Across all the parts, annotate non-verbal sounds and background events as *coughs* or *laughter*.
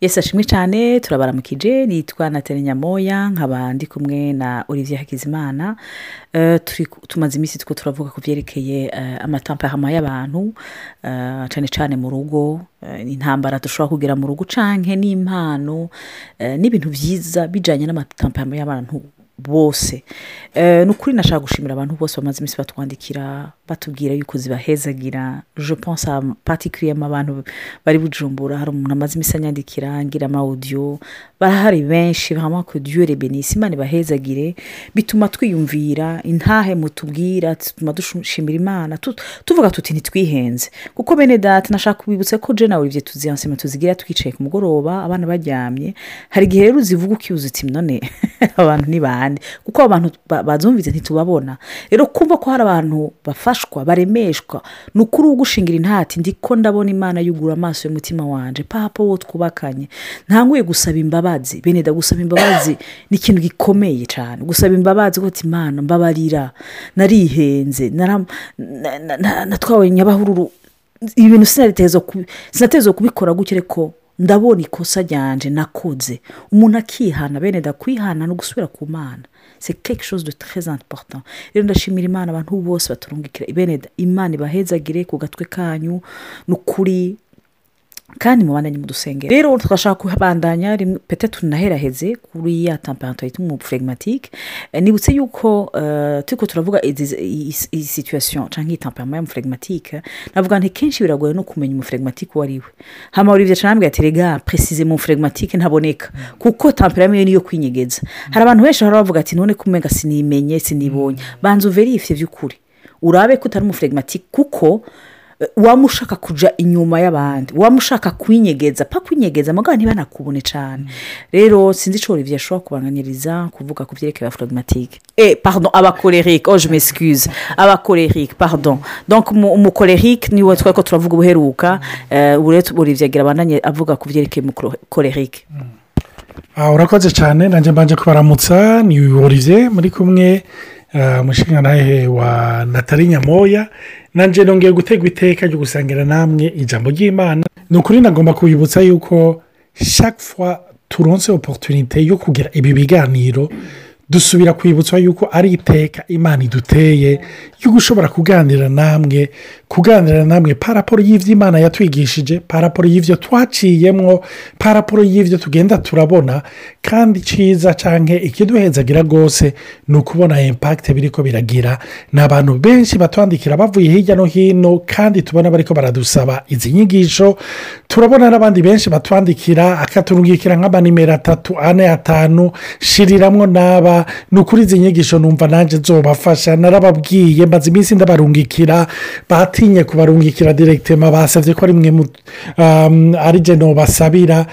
yesi ashimwe cyane turabaramukije nitwa natali nyamoya nkaba ndi kumwe na olivier hakizimana. Eh, tumaze iminsi two turavuga ku byerekeye eh, amatamparama y'abantu eh, cyane cyane mu rugo intambara dushobora kugira mu rugo canke n'impano n'ibintu byiza bijyanye n'amatamparama y'abantu bose Eh, ni ukuri nashaka gushimira abantu bose bamaze iminsi batwandikira batubwira yuko zibahezagira. Je pense particulièrement abantu bari bujumbura. Hari umuntu amaze iminsi anyandikira ngira amawudiyo barahari benshi que dieu les bénisse. Imana ibahezagire. Bituma twiyumvira. Intahe mutubwira bituma dushimira imana. Tu- tuvuga tuti ntitwihenze. Kuko bene data nashaka kubibutsa ko je nawe ivyo tuzi ensema tuzigira twicaye ku mugoroba abana baryamye. Hari igihe rero uzivuga ukibuza uti none *laughs* abantu ni kuko abantu ba- bazumvise ntitubabona. Rero kumva ko hari abantu bafashwa baremeshwa ni ukuri ugushingira intati ndiko ndabona imana yugura amaso y'umutima wanje. Papa wo twubakanye. Ntanguye gusaba imbabazi. Bene da gusaba imbabazi ni ikintu gikomeye cyane gusaba imbabazi ko imana mbabarira. Narihenze. Natwawe nyabahururu. Ibintu sinateza sinateza kubikora gutya ariko ndabona ikosa ryanje nakoze umuntu akihana bene kwihana no gusubira ku mana. C'est quelque chose de très important. Rero ndashimira imana abantu bose baturungikira. Bene imana ibahezagire ku gatwe kanyu ni ukuri kandi mubandanye mudusengera rero tugashaka kubandanya pete tunaheraheze kuri ya temperature yitwa umu phlegmatique Eh, nibutse yuko eh, turiko turavuga iyi situation canke iyi temperament ya phlegmatique navuga nti kenshi biragoye no kumenya umu phlegmatique uwo ari we. Hama Olivier canambwira ati rega précise mu phlegmatique ntaboneka. Kuko temperament yo niyo kwinyegeza. Hari abantu benshi bahora bavuga ati none kumenga sinimenye sinibonye. Banza uverifye vy'ukuri urabe ko utari umu phlegmatique kuko eh, waba ushaka kuja inyuma y'abandi waba ushaka kwinyegeza pa kwinyegeza mugabo ntibanakubone cyane rero sinzi icyo olivier ashobora kubanganiriza kuvuga ku byerekeye ba phlegmatique. Eh pardon abakolerique oh je m'excuse. Abakolerique pardon. Donc umu- umukolerique ni we twari ko turavuga ubuheruka. Eh, ubu rero olivier agira abandanye avuga ku byerekeye umukolerique Ah, urakoze cyane nanjye mbanje kubaramutsa. Ni olivier muri kumwe umushinga nawe wa natali nyamoya. Nanjye nongeye gutegwa iteka ryo gusangira namwe ijambo ry'imana. Ni ukuri nagomba kubibutsa yuko fois turonse oporutunite yo kugira ibi biganiro dusubira kwibutswa yuko ari iteka imana iduteye yo gushobora kuganira namwe kuganira namwe. Paraporo y'ibyo imana yatwigishije paraporo y'ibyo twaciyemwo paraporo y'ibyo tugenda turabona kandi cyiza cyangwa ikiduhezagira rwose ni ukubona impakite biri ko biragira. Ni abantu benshi batwandikira bavuye hirya no hino kandi tubona bari ko baradusaba izi nyigisho. Turabona n'abandi benshi batwandikira akaturungikira nk'amanimero atatu ane atanu shiriramwo n'aba ni ukuri izi nyigisho numva nanjye nzobafasha narababwiye maze iminsi ndabarungikira. Batinye kubarungikira direkitema basabye ko ari mwe um, ari jye basabira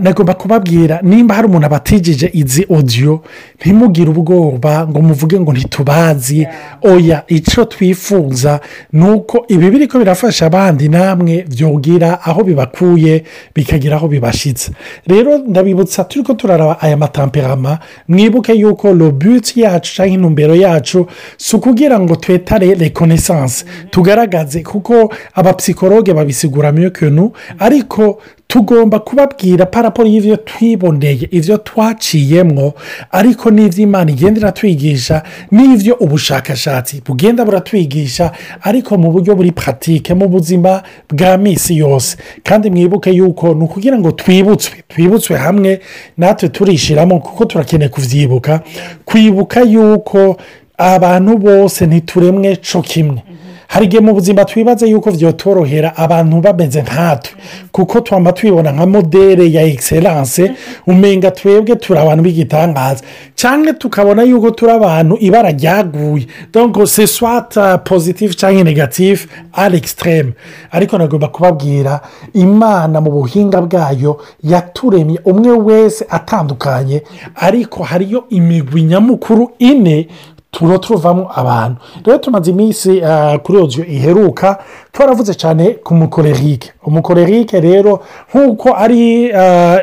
nagomba kubabwira nimba hari umuntu abatijije izi odiyo ntimugire ubwoba ngo muvuge ngo ntitubazi. Oya icyo twifuza ni uko ibi biri ko birafasha abandi namwe byogira aho bibakuye bikagira aho bibashyitse rero ndabibutsa turi ko turaraba aya matamperama mwibuke yuko robuti yacu cyangwa intumbero yacu si ukugira ngo twetare rekonesanse tugaragaze kuko abapsikologe babisigura miyo kenu ariko tugomba kubabwira paraporo y'ibyo twiboneye ibyo twaciyemwo ariko n'ibyo imana igenda iratwigisha n'ibyo ubushakashatsi bugenda buratwigisha ariko mu buryo buri paratike mu buzima bwa minsi yose. Kandi mwibuke yuko ni ukugira ngo twibutswe twibutswe hamwe natwe turishiramo kuko turakeneye kubyibuka kwibuka yuko abantu bose ntituremwe cyo kimwe. Hari igihe mu buzima twibaze yuko byotorohera abantu bameze nkatwe. Kuko twaba twibona nka modere ya egiseranse umenga twebwe turi abantu b'igitangaza. Cyangwa tukabona yuko turi abantu ibara ryaguye. Donko se swata pozitifu cyangwa negatifu ari ekisitereme ariko nagomba kubabwira imana mu buhinga bwayo yaturemye umwe wese atandukanye ariko hariyo imigwi nyamukuru ine tuba tuvamo abantu. Rero tumaze iminsi kuri odiyo iheruka twaravuze cyane ku mukorerike umukorerike rero nk'uko ari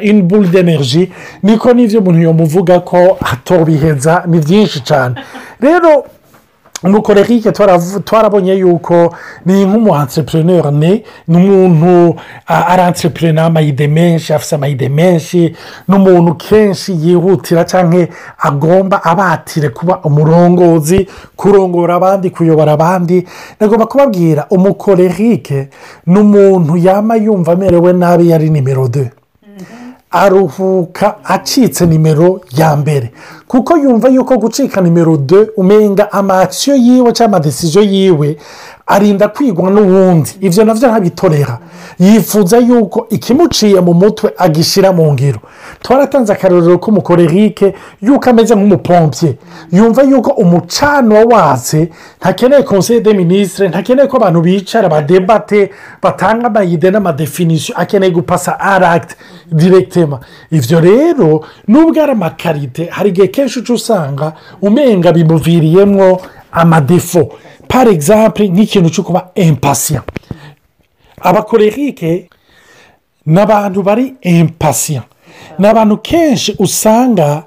iniburi d'energy niko n'ibyo umuntu yamuvuga ko atobiheza ni byinshi cyane rero umukorerike twarabonye yuko ni nk'umu entrepreneur ni umuntu entrepreneur amayide menshi afite amayide menshi ni umuntu kenshi yihutira cyangwa agomba abatire kuba umurongozi kurongora abandi kuyobora abandi. Nagomba kubabwira umukorerike ni umuntu yaba yumva amerewe nabi yari nimero de aruhuka acitse nimero ya mbere. Kuko yumva yuko gucika nimero de umenga amakisiyo yiwe cyangwa amadesiziyo yiwe arinda kwigwa n'uwundi. Ibyo na byo ntabitorera yifuza yuko ikimuciye mu mutwe agishyira mu ngiro. Twaratanze akarorero k'umukorerike yuko ameze nk'umupompye yumva yuko umucano watse ntakeneye konseye de minisitire ntakeneye ko abantu bicara badebate batanga amayide n'amadefinisiyo akeneye gupasa aragiti direkitema ibyo rero nubwo ari amakarite hari igihe kenshi uca usanga umenga bimuviriyemo amadefo. Par exemple nk'ikintu cyo kuba empasiya abakorerike ni abantu bari empasiya ni abantu kenshi usanga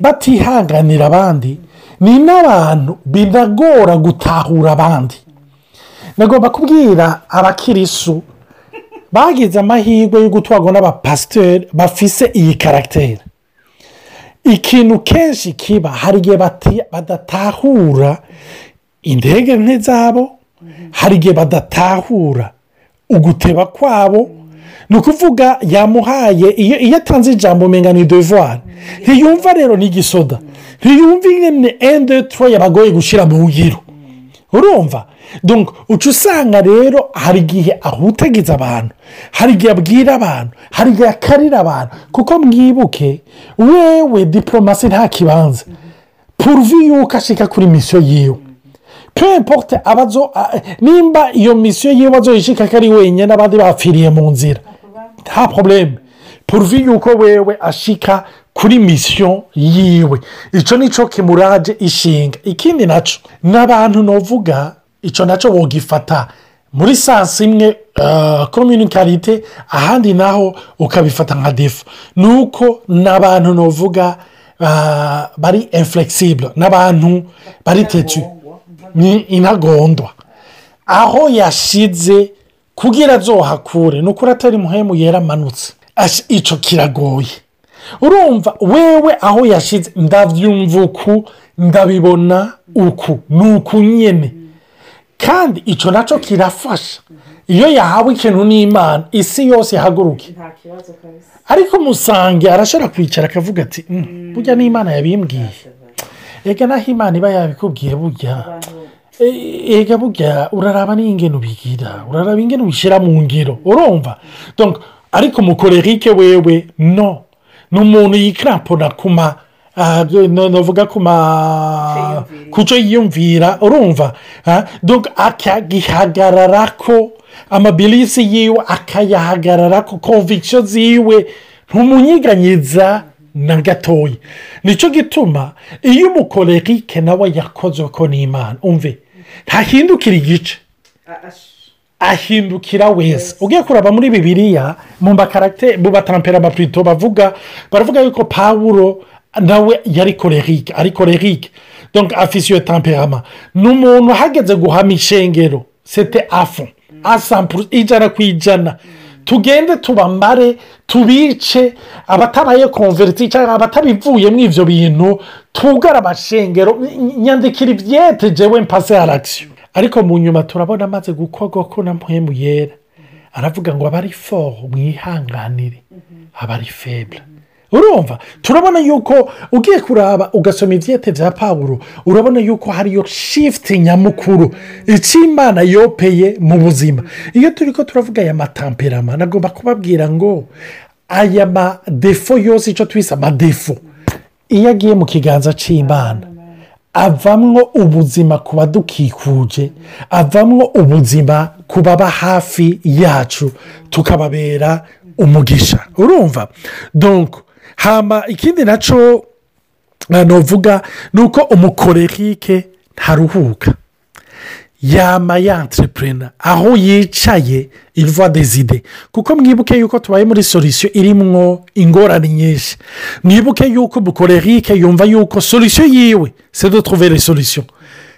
batihanganira abandi ni n'abantu binagora gutahura abandi. Nagomba kubwira abakirisu bagize amahirwe yo gutwarwa n'abapasiteri bafise iyi karagiteri ikintu kenshi kiba hari igihe badatahura indege nke zabo hari igihe badatahura. Uguteba kwabo ni ukuvuga yamuhaye iyo atanze ijambo umenya ni devuwari ntiyumva rero n'igisoda ntiyumva ingene ende turo yabagoye gushyira mu ngiro. Urumva? Uca usanga rero hari igihe ahutagiza abantu hari igihe abwira abantu hari igihe akarira abantu. Kuko mwibuke wewe diporomasi nta kibanza. Puruvi yuko ashika kuri misiyo yiwe. Pempote abazo nimba iyo misiyo yiwe azoyishika ko ari wenyine abandi bapfiriye mu nzira nta porobuleme puruvi yuko wewe ashika kuri misiyo yiwe icyo ni cyo kimuraje ishinga ikindi na cyo n'abantu navuga icyo na cyo wogifata muri sansi imwe kominikarite ahandi naho ukabifata nka defu ni uko n'abantu navuga bari inflexible n'abantu bari tetu intagondwa aho yashize kugira azohakure ni ukuri atari muhemu yera amanutse. Icyo kiragoye. Urumva wewe aho yashize ndabyumva uku ndabibona uku ni uku nyine kandi icyo na cyo kirafasha. Iyo yahawe ikintu n'imana isi yose ihaguruke. Ariko umusange arashobora kwicara akavuga ati burya n'imana yabimbwiye. Reka naho imana iba yabikubwiye burya. Ega burya uraraba n'ingeno ubigira uraraba ingeno ubishyira mu ngiro urumva? Ariko umukorerike wewe no. Ni umuntu yikarampona ku ma navuga ku ma ku cyo yiyumvira urumva? Akagihagarara ko amabilisi yiwe akayahagarara ko konvikisiyo ziwe ntumunyiganyiza. Na gatoya ni cyo gituma iyo umukorerike nawe yakozwe ko n'imana umve ntahindukire igice ahindukira wese ugiye kuraba muri bibiriya mu makaragite mu batarampera amapurito bavuga baravuga yuko pawuro nawe yari korerike ari korerike donka afise iyo tamperama ni umuntu ahageze guhama ishengero sete afu asampuru ijana ku ijana tugende tubamare tubice abatabaye konveriti cyangwa abatabivuyemo ibyo bintu tugare amashengero. Nyandikira ibyete jewe mpase haragisiyo ariko mu nyuma turabona amaze gukorwa ko na muhemu yera. Aravuga ngo abari fo mwihanganire. Abari febure urumva? Turabona yuko ugiye kuraba ugasoma ibyete bya pawuro urabona yuko hariyo shifuti nyamukuru. Imana yopeye mu buzima. Iyo turi ko turavuga aya matamperama nagomba kubabwira ngo aya madefo yose icyo twise amadefo iyo agiye mu kiganza cy'imana avamwo ubuzima ku badukikuje avamwo ubuzima ku baba hafi yacu tukababera umugisha. Urumva? Donko hamba ikindi na cyo navuga ni uko umukorerike ntaruhuka. Yama yanterepurena aho yicaye iva dezide kuko mwibuke yuko tubaye muri solisiyo irimwo ingorane nyinshi. Mwibuke yuko umukorerike yumva yuko solisiyo yiwe se de trouver solisiyo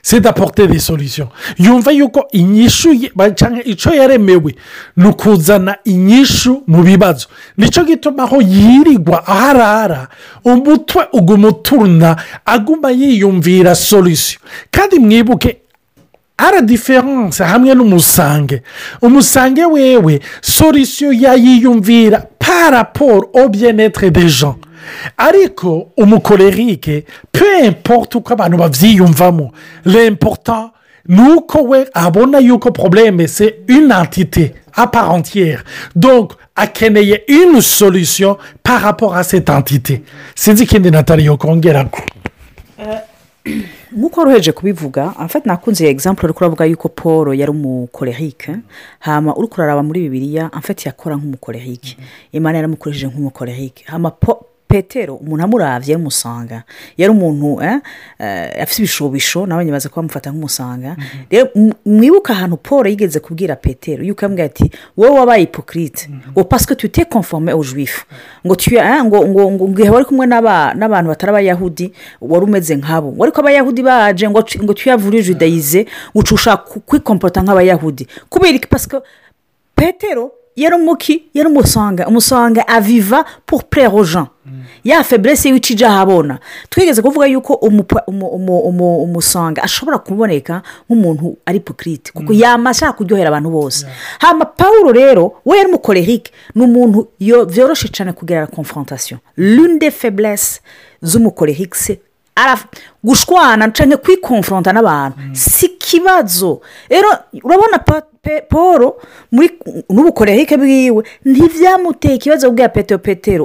c'est d'apporter des solutions. Yumva yuko inyishu canke icyo yaremewe ni ukuzana inyishu mu bibazo. Nicyo gituma aho yirirwa aho arara umutwe uguma uturuna aguma yiyumvira solution. Kandi mwibuke ara diferanse hamwe n'umusange. Umusange wewe solisiyo yayiyumvira paraporo au bien-être des gens. Ariko umukorerike pe importe uko abantu babyiyumvamo l'important ni uko we abona yuko entité à part entière. Donc akeneye une solution par rapport à cette entité. Sinzi ikindi natali yo kongera ko nk'uko woroheje kubivuga afite nakunze egisampure uri kuravuga yuko paul yari umukorerike hama uri kuraraba muri bibiliya afite yakora nk'umukorerike imana yaramukoresheje nk'umukorerike hama po petero umuntu amuravye yamusanga yari umuntu eh, eh, afite ibishobisho nawe nyibaza ko bamufata nk'umusanga. Rero m- mwibuke ahantu paul yigeze kubwira petero yuko yambwira ati wowe wabaye hipokrite ngo pasike tu te conforme au juif. Ngo tu eh, ngo ngo ngo ngo wari kumwe n'aba- n'abantu batari abayahudi wari umeze nkabo. Ngo ariko abayahudi baje ngo ngo tuyavure judayize ngo ushaka kwikomporota nk'abayahudi. Kubera pasike petero yari umuki yari umusanga umusanga aviva pour plaire aux gens. Ya feburese yiwe ijya ahabona twigeze kuvuga yuko umupa- umu- umu- umu- umusanga ashobora kuboneka nk'umuntu ari pokirite kuko yama ashaka kuryohera abantu bose hama paul rero we yari umukorerike ni umuntu yo- byoroshye cyane kugerera confrontation. L'une des faiblesse z'umukorerike araf- gushwana cyangwa kwikonfronta n'abantu. Si ikibazo rero urabona paul muri n'ubukorerike bwiwe ntibyamuteye ikibazo bwa petero petero.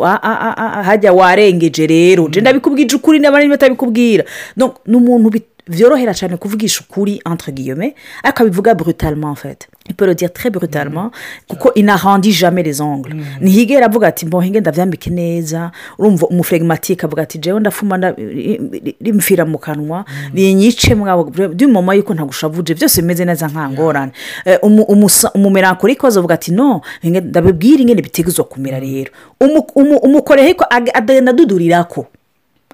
Hajya warengeje rero. Je ndabikubwije ukuri n'abandi batabikubwira ni umuntu bit- byorohera cyane kuvugisha ukuri entre guillemets ariko abivuga brutalement en fait il peut le dire très brutalement kuko inarandi jamais les ongles ntihigera avuga ati mbo hinge ndabyambike neza urumva umuflegmatike avuga ati jewe ndafuma nda- rimfira mu kanwa rinyice mwabo by'umuma yuko ntagushavuje byose bimeze neza nta ngorane Eh, umu- umusa- umumerankorike avuga ati no ndabibwira ingene bitegezwa kumera rero Umu- umu- umukorehiko ag- agenda adudurirako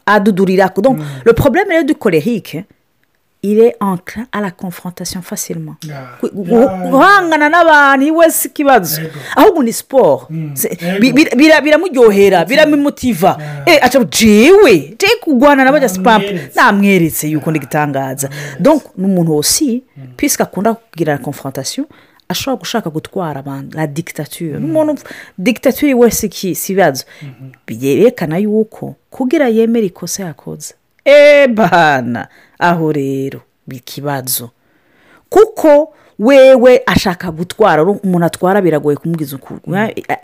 adudurirako donc le problème rero du colérique il est enclin à la confrontation facilement. Guhangana n'abantu iwe si ikibazo ahubwo ni siporo bira- biramuryohera biramumotiva Eh, aca jewe je kugwana na bajya sipapu Namweretse. yuko ndi gitangaza donc ni umuntu wose puisque akunda kugira la confrontation ashobora gushaka gutwara abantu la dictature. Ni umuntu dictature iwe si iki- si ibibazo byerekana yuko kugira yemere ikosa yakoze ebana. Aho rero ikibazo kuko wewe ashaka gutwara umuntu atwara biragoye kumubwiza ukuri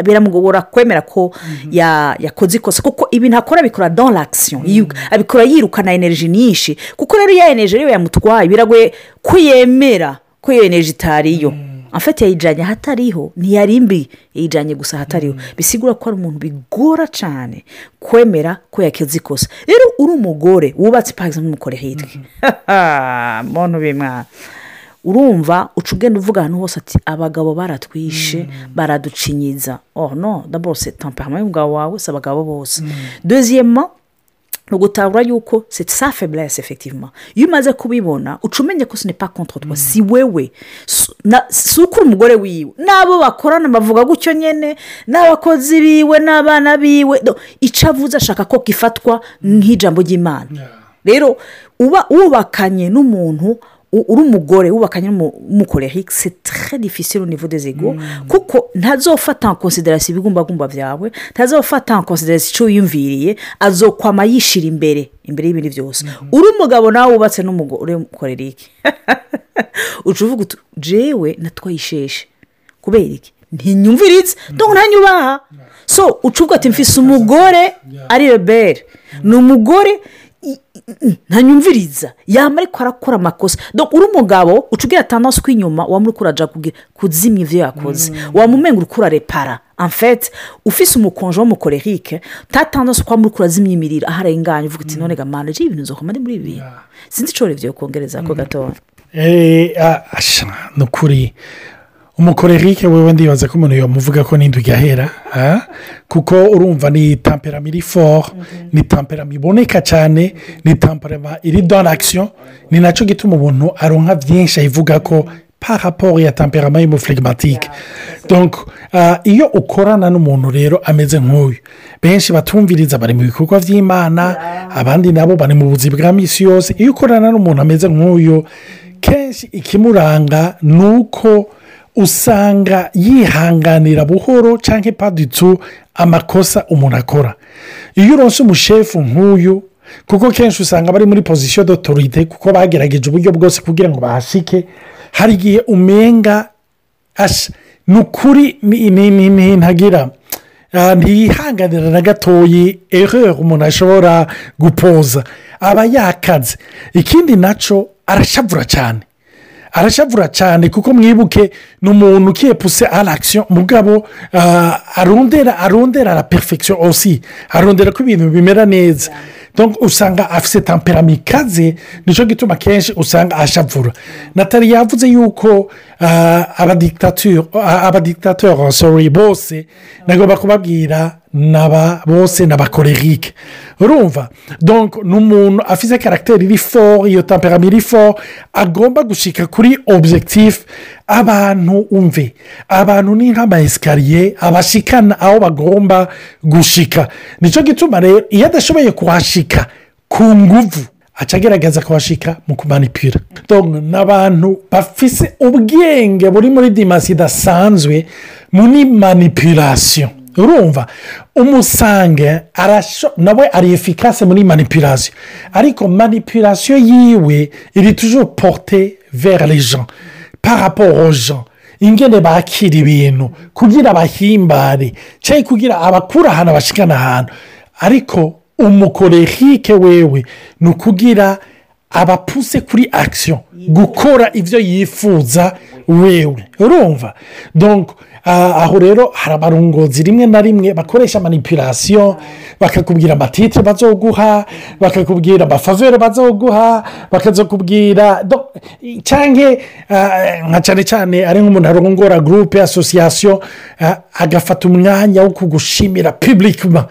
biramugora kwemera ko ya- yakoze ikosa. Kuko ibintu akora abikora dans l'action. Yiru- abikora yirukana energy nyinshi. Kuko rero iyo energy ariyo yamutwaye biragoye ko yemera ko iyo energy itariyo afite yayijyanye ahatariho ntiyari mbi. Yayijyanye gusa ahatariho bisigura ko ari umuntu bigora cyane kwemera ko yakoze ikosa. Rero uri umugore wubatse parize nk'umukore hitwe muntu *laughs* bimwana urumva uca ugenda uvuga ahantu hose ati abagabo baratwishe baraducinyiza. Oh no. D'abord c'est temperament y'umugabo wawe si abagabo bose. Deuxièmement ni ugutabura yuko sa faiblesse effectivement. Iyo umaze kubibona uca umenya ko pas contre toi. Si wewe Si- uko uri umugore wiwe n'abo bakorana bavuga gutyo nyine n'abakozi biwe n'abana biwe icyo avuze ashaka ko gifatwa nk'ijambo ry'imana. Rero uba wubakanye n'umuntu uri umugore wubakanye n'umukorerike c'est très difficile au niveau des ego kuko ntazofata en consideration ibigumbagumba byawe ntazofata en consideration icyo wiyumviriye azokwama yishira imbere imbere y'ibindi byose. Uri umugabo nawe wubatse n'umugore w'umukorerike *laughs* uca uvuga uti jewe natwaye isheshe kubera iki? Ntinyumviritse dore ntanyubaha so uca uvuga ati mfise umugore ari rebere ni umugore ntanyumviriza. Yaba ariko arakora amakosa. Uri umugabo uca ubwira atanasi ko inyuma wamuri kuraja kugira kuzimya ibyo yakoze. Wamumenga uri kurarepara fait ufise umukonje w'umukorerike tatanasi ko wamuri kurazimya imiriro aho arenganye uvuga uti none gamana je ibintu nzokoma ndi muri ibi sinzi icyo revyo kongereza ko gatoya Eh, ah, asha, ni ukuri umukorerike wewe ndibaza ko umuntu yamuvuga ko n'indu igahera ah? kuko urumva ni tamperama iri foro ni tamperama iboneka cyane ni tamperama iri l'action. Ni na cyo gituma umuntu aronka byinshi ayivuga ko par rapport ya tamperama y'umuflegimatike donc ah, iyo ukorana n'umuntu rero ameze nk'uyu benshi batumviriza bari mu bikorwa by'imana abandi nabo bari mu buzi bwa minsi yose. Iyo ukorana n'umuntu ameze nk'uyu kenshi ikimuranga ni uko usanga yihanganira buhoro cyangwa paditsu amakosa umuntu akora. Iyo uronse umushefu nk'uyu kuko kenshi usanga bari muri pozisiyo dotorite kuko bagerageje uburyo bwose kugira ngo bahashike hari igihe umenga ni ukuri ntagira Ah, ntiyihanganira na gatoyi ereri umuntu ashobora gupoza. Aba yakaze. Ikindi na cyo arashavura cyane arashavura cyane kuko mwibuke ni umuntu ukiye puse arakisiyo mugabo ah, arondera arondera la perfection osi arondera ko ibintu bimera neza. Usanga afite tamperama ikaze ni cyo gituma kenshi usanga ashavura. Natali yavuze yuko ah, abadikitateur sorry bose nagomba kubabwira bose n'abakorerike urumva donc ni umuntu afite karagiteri iri foro iyo tamperama iri foro agomba gushyika kuri objectif. Abantu umve abantu ni nk'amayesikariye abashikana aho bagomba gushika ni cyo gituma rero iyo adashoboye kuhashika ku nguvu aca agerageza kuhashika mu kumanipira ni abantu bafise ubwenge buri muri dimasi idasanzwe muri manipulation. Urumva. Umusange nawe ari efikase muri manipulation. Ariko manipulation yiwe iri toujours porte vers les gens. Par rapport aux gens. Ingene bakira ibintu. Kugira bahimbare cyangwa kugira abakura ahantu bashikana ahantu ariko umukorehike wewe ni ukugira abapuse kuri akisiyo gukora ibyo yifuza wewe. Urumva? Donc ah, aho rero hari abarongozi rimwe na rimwe bakoresha manipulation bakakubwira amatitire bazoguha bakakubwira amafavere bazoguha bakazakubwira cyangwa ah, nka cyane cyane ari nk'umuntu arongora gurupe asosiyasiyo ah, agafata umwanya wo kugushimira piblikima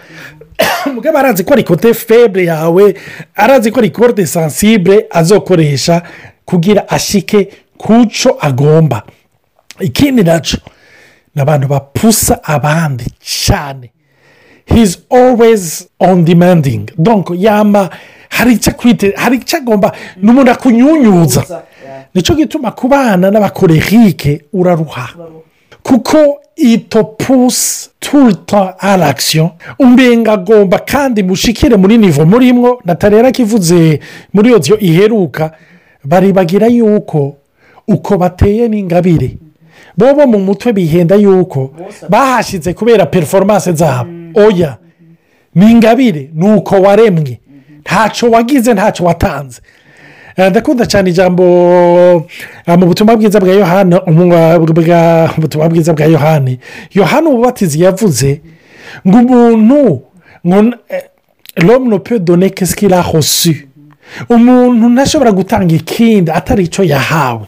*coughs* mugabo arazi ko ari kote febre yawe arazi ko ari kote sansibure azokoresha kugira ashike ku cyo agomba. Ikindi na cyo ni abantu bapusa abandi cyane. Hizi always on demanding. Donc yama hari icyo akwite hari icyo agomba ni umuntu akunyunyuza ni cyo gituma ku bana n'abakorerike uraruha. Kuko ito pusi turuta arakisiyo umbenga agomba kandi mushikire muri nivo murimwo natarera kivuze muri iyo iheruka baribagira yuko uko bateye n'ingabire. Bo bo mu mutwe bihenda yuko bahashyize kubera periforomance zabo. Oya ni ingabire ni uko waremwe. Ntacyo wagize ntacyo watanze. Eh, ndakunda cyane ijambo eh, mu butumwa bwiza bwa yohana ubutumwa bwiza bwa yohani. Yohani umubatizi yavuze ngo umuntu ngo l'homme ne peut donner qu'est-ce qu'il a reçu. Umuntu ntashobora gutanga ikindi atari icyo yahawe.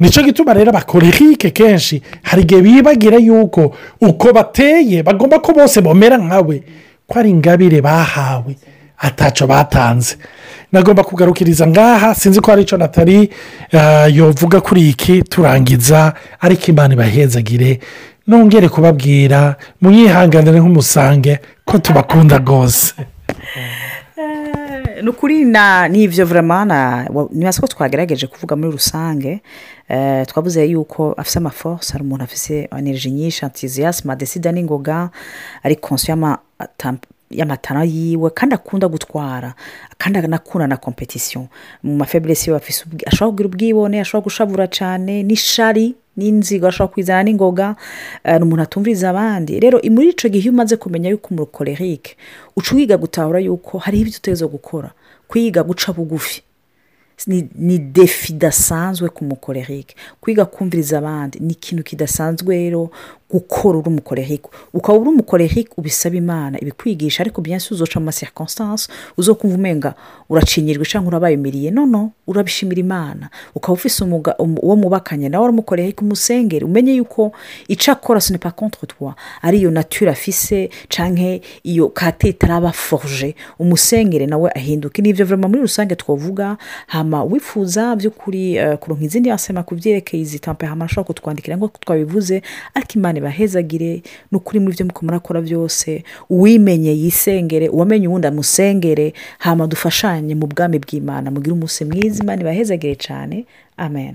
Ni cyo gituma rero abakorerike kenshi. Hari igihe bibagira yuko uko bateye bagomba ko bose bamera nkawe. Ko ari ingabire bahawe. Atacyo batanze. Nagomba kugarukiriza ngaha sinzi ko hari icyo natari eh, yovuga kuri iki turangiza. Ariko imana ibahezagire nongere kubabwira mwihanganire nk'umusange ko tubakunda rwose. Ni ukuri na n'ibyo vuramana nibaza ko twagerageje kuvuga muri rusange eh, twavuze yuko afite amaforce hari umuntu afite energy nyinshi antiziyasima desida n'ingoga ari konsiyo y'amatara yiwe kandi akunda gutwara kandi anakunda na kompetisiyo mu mafeburesi ubwi- ashobora kugira ubwibone ashobora gushavura cyane n'ishari n'inzigo ashobora kwizana n'ingoga eh, ni umuntu atumviriza abandi. Rero muri icyo gihe iyo umaze kumenya yuko umukorerike uca wiga gutahura yuko hariho ibyo uteza gukora. Kwiga guca bugufi. Ni defi idasanzwe ku mukorerike kwiga kumviriza abandi ni ikintu kidasanzwe rero gukora uri umukorehiko ukaba uri umukorehiko ubisaba imana. Ibikwigisha ariko byansi uzoca mu masirikonsitansi uzokumva umenga uracinyirwa cyangwa urabayimiriye nono urabishimira imana. Ukaba ufise umuga uwo mubakanye nawe uramukorehiko umusengere. Umenye yuko icyo akora sinipa kontre twa ari iyo nature afise cyangwa iyo katete araba foruje umusengere nawe ahinduke n'ibyo vurema muri rusange twavuga hama wifuza by'ukuri uh, kuronka izindi yasema ku byerekeye izi tampehama ashobora kutwandikira nk'uko twabivuze ariko imana ibahezagire ni ukuri muri byo muko murakora byose uwimenye yisengere uwamenye uwundi amusengere hama dufashanye mu bwami bw'imana. Mugire umunsi mwiza imana ibahezagire cyane amen.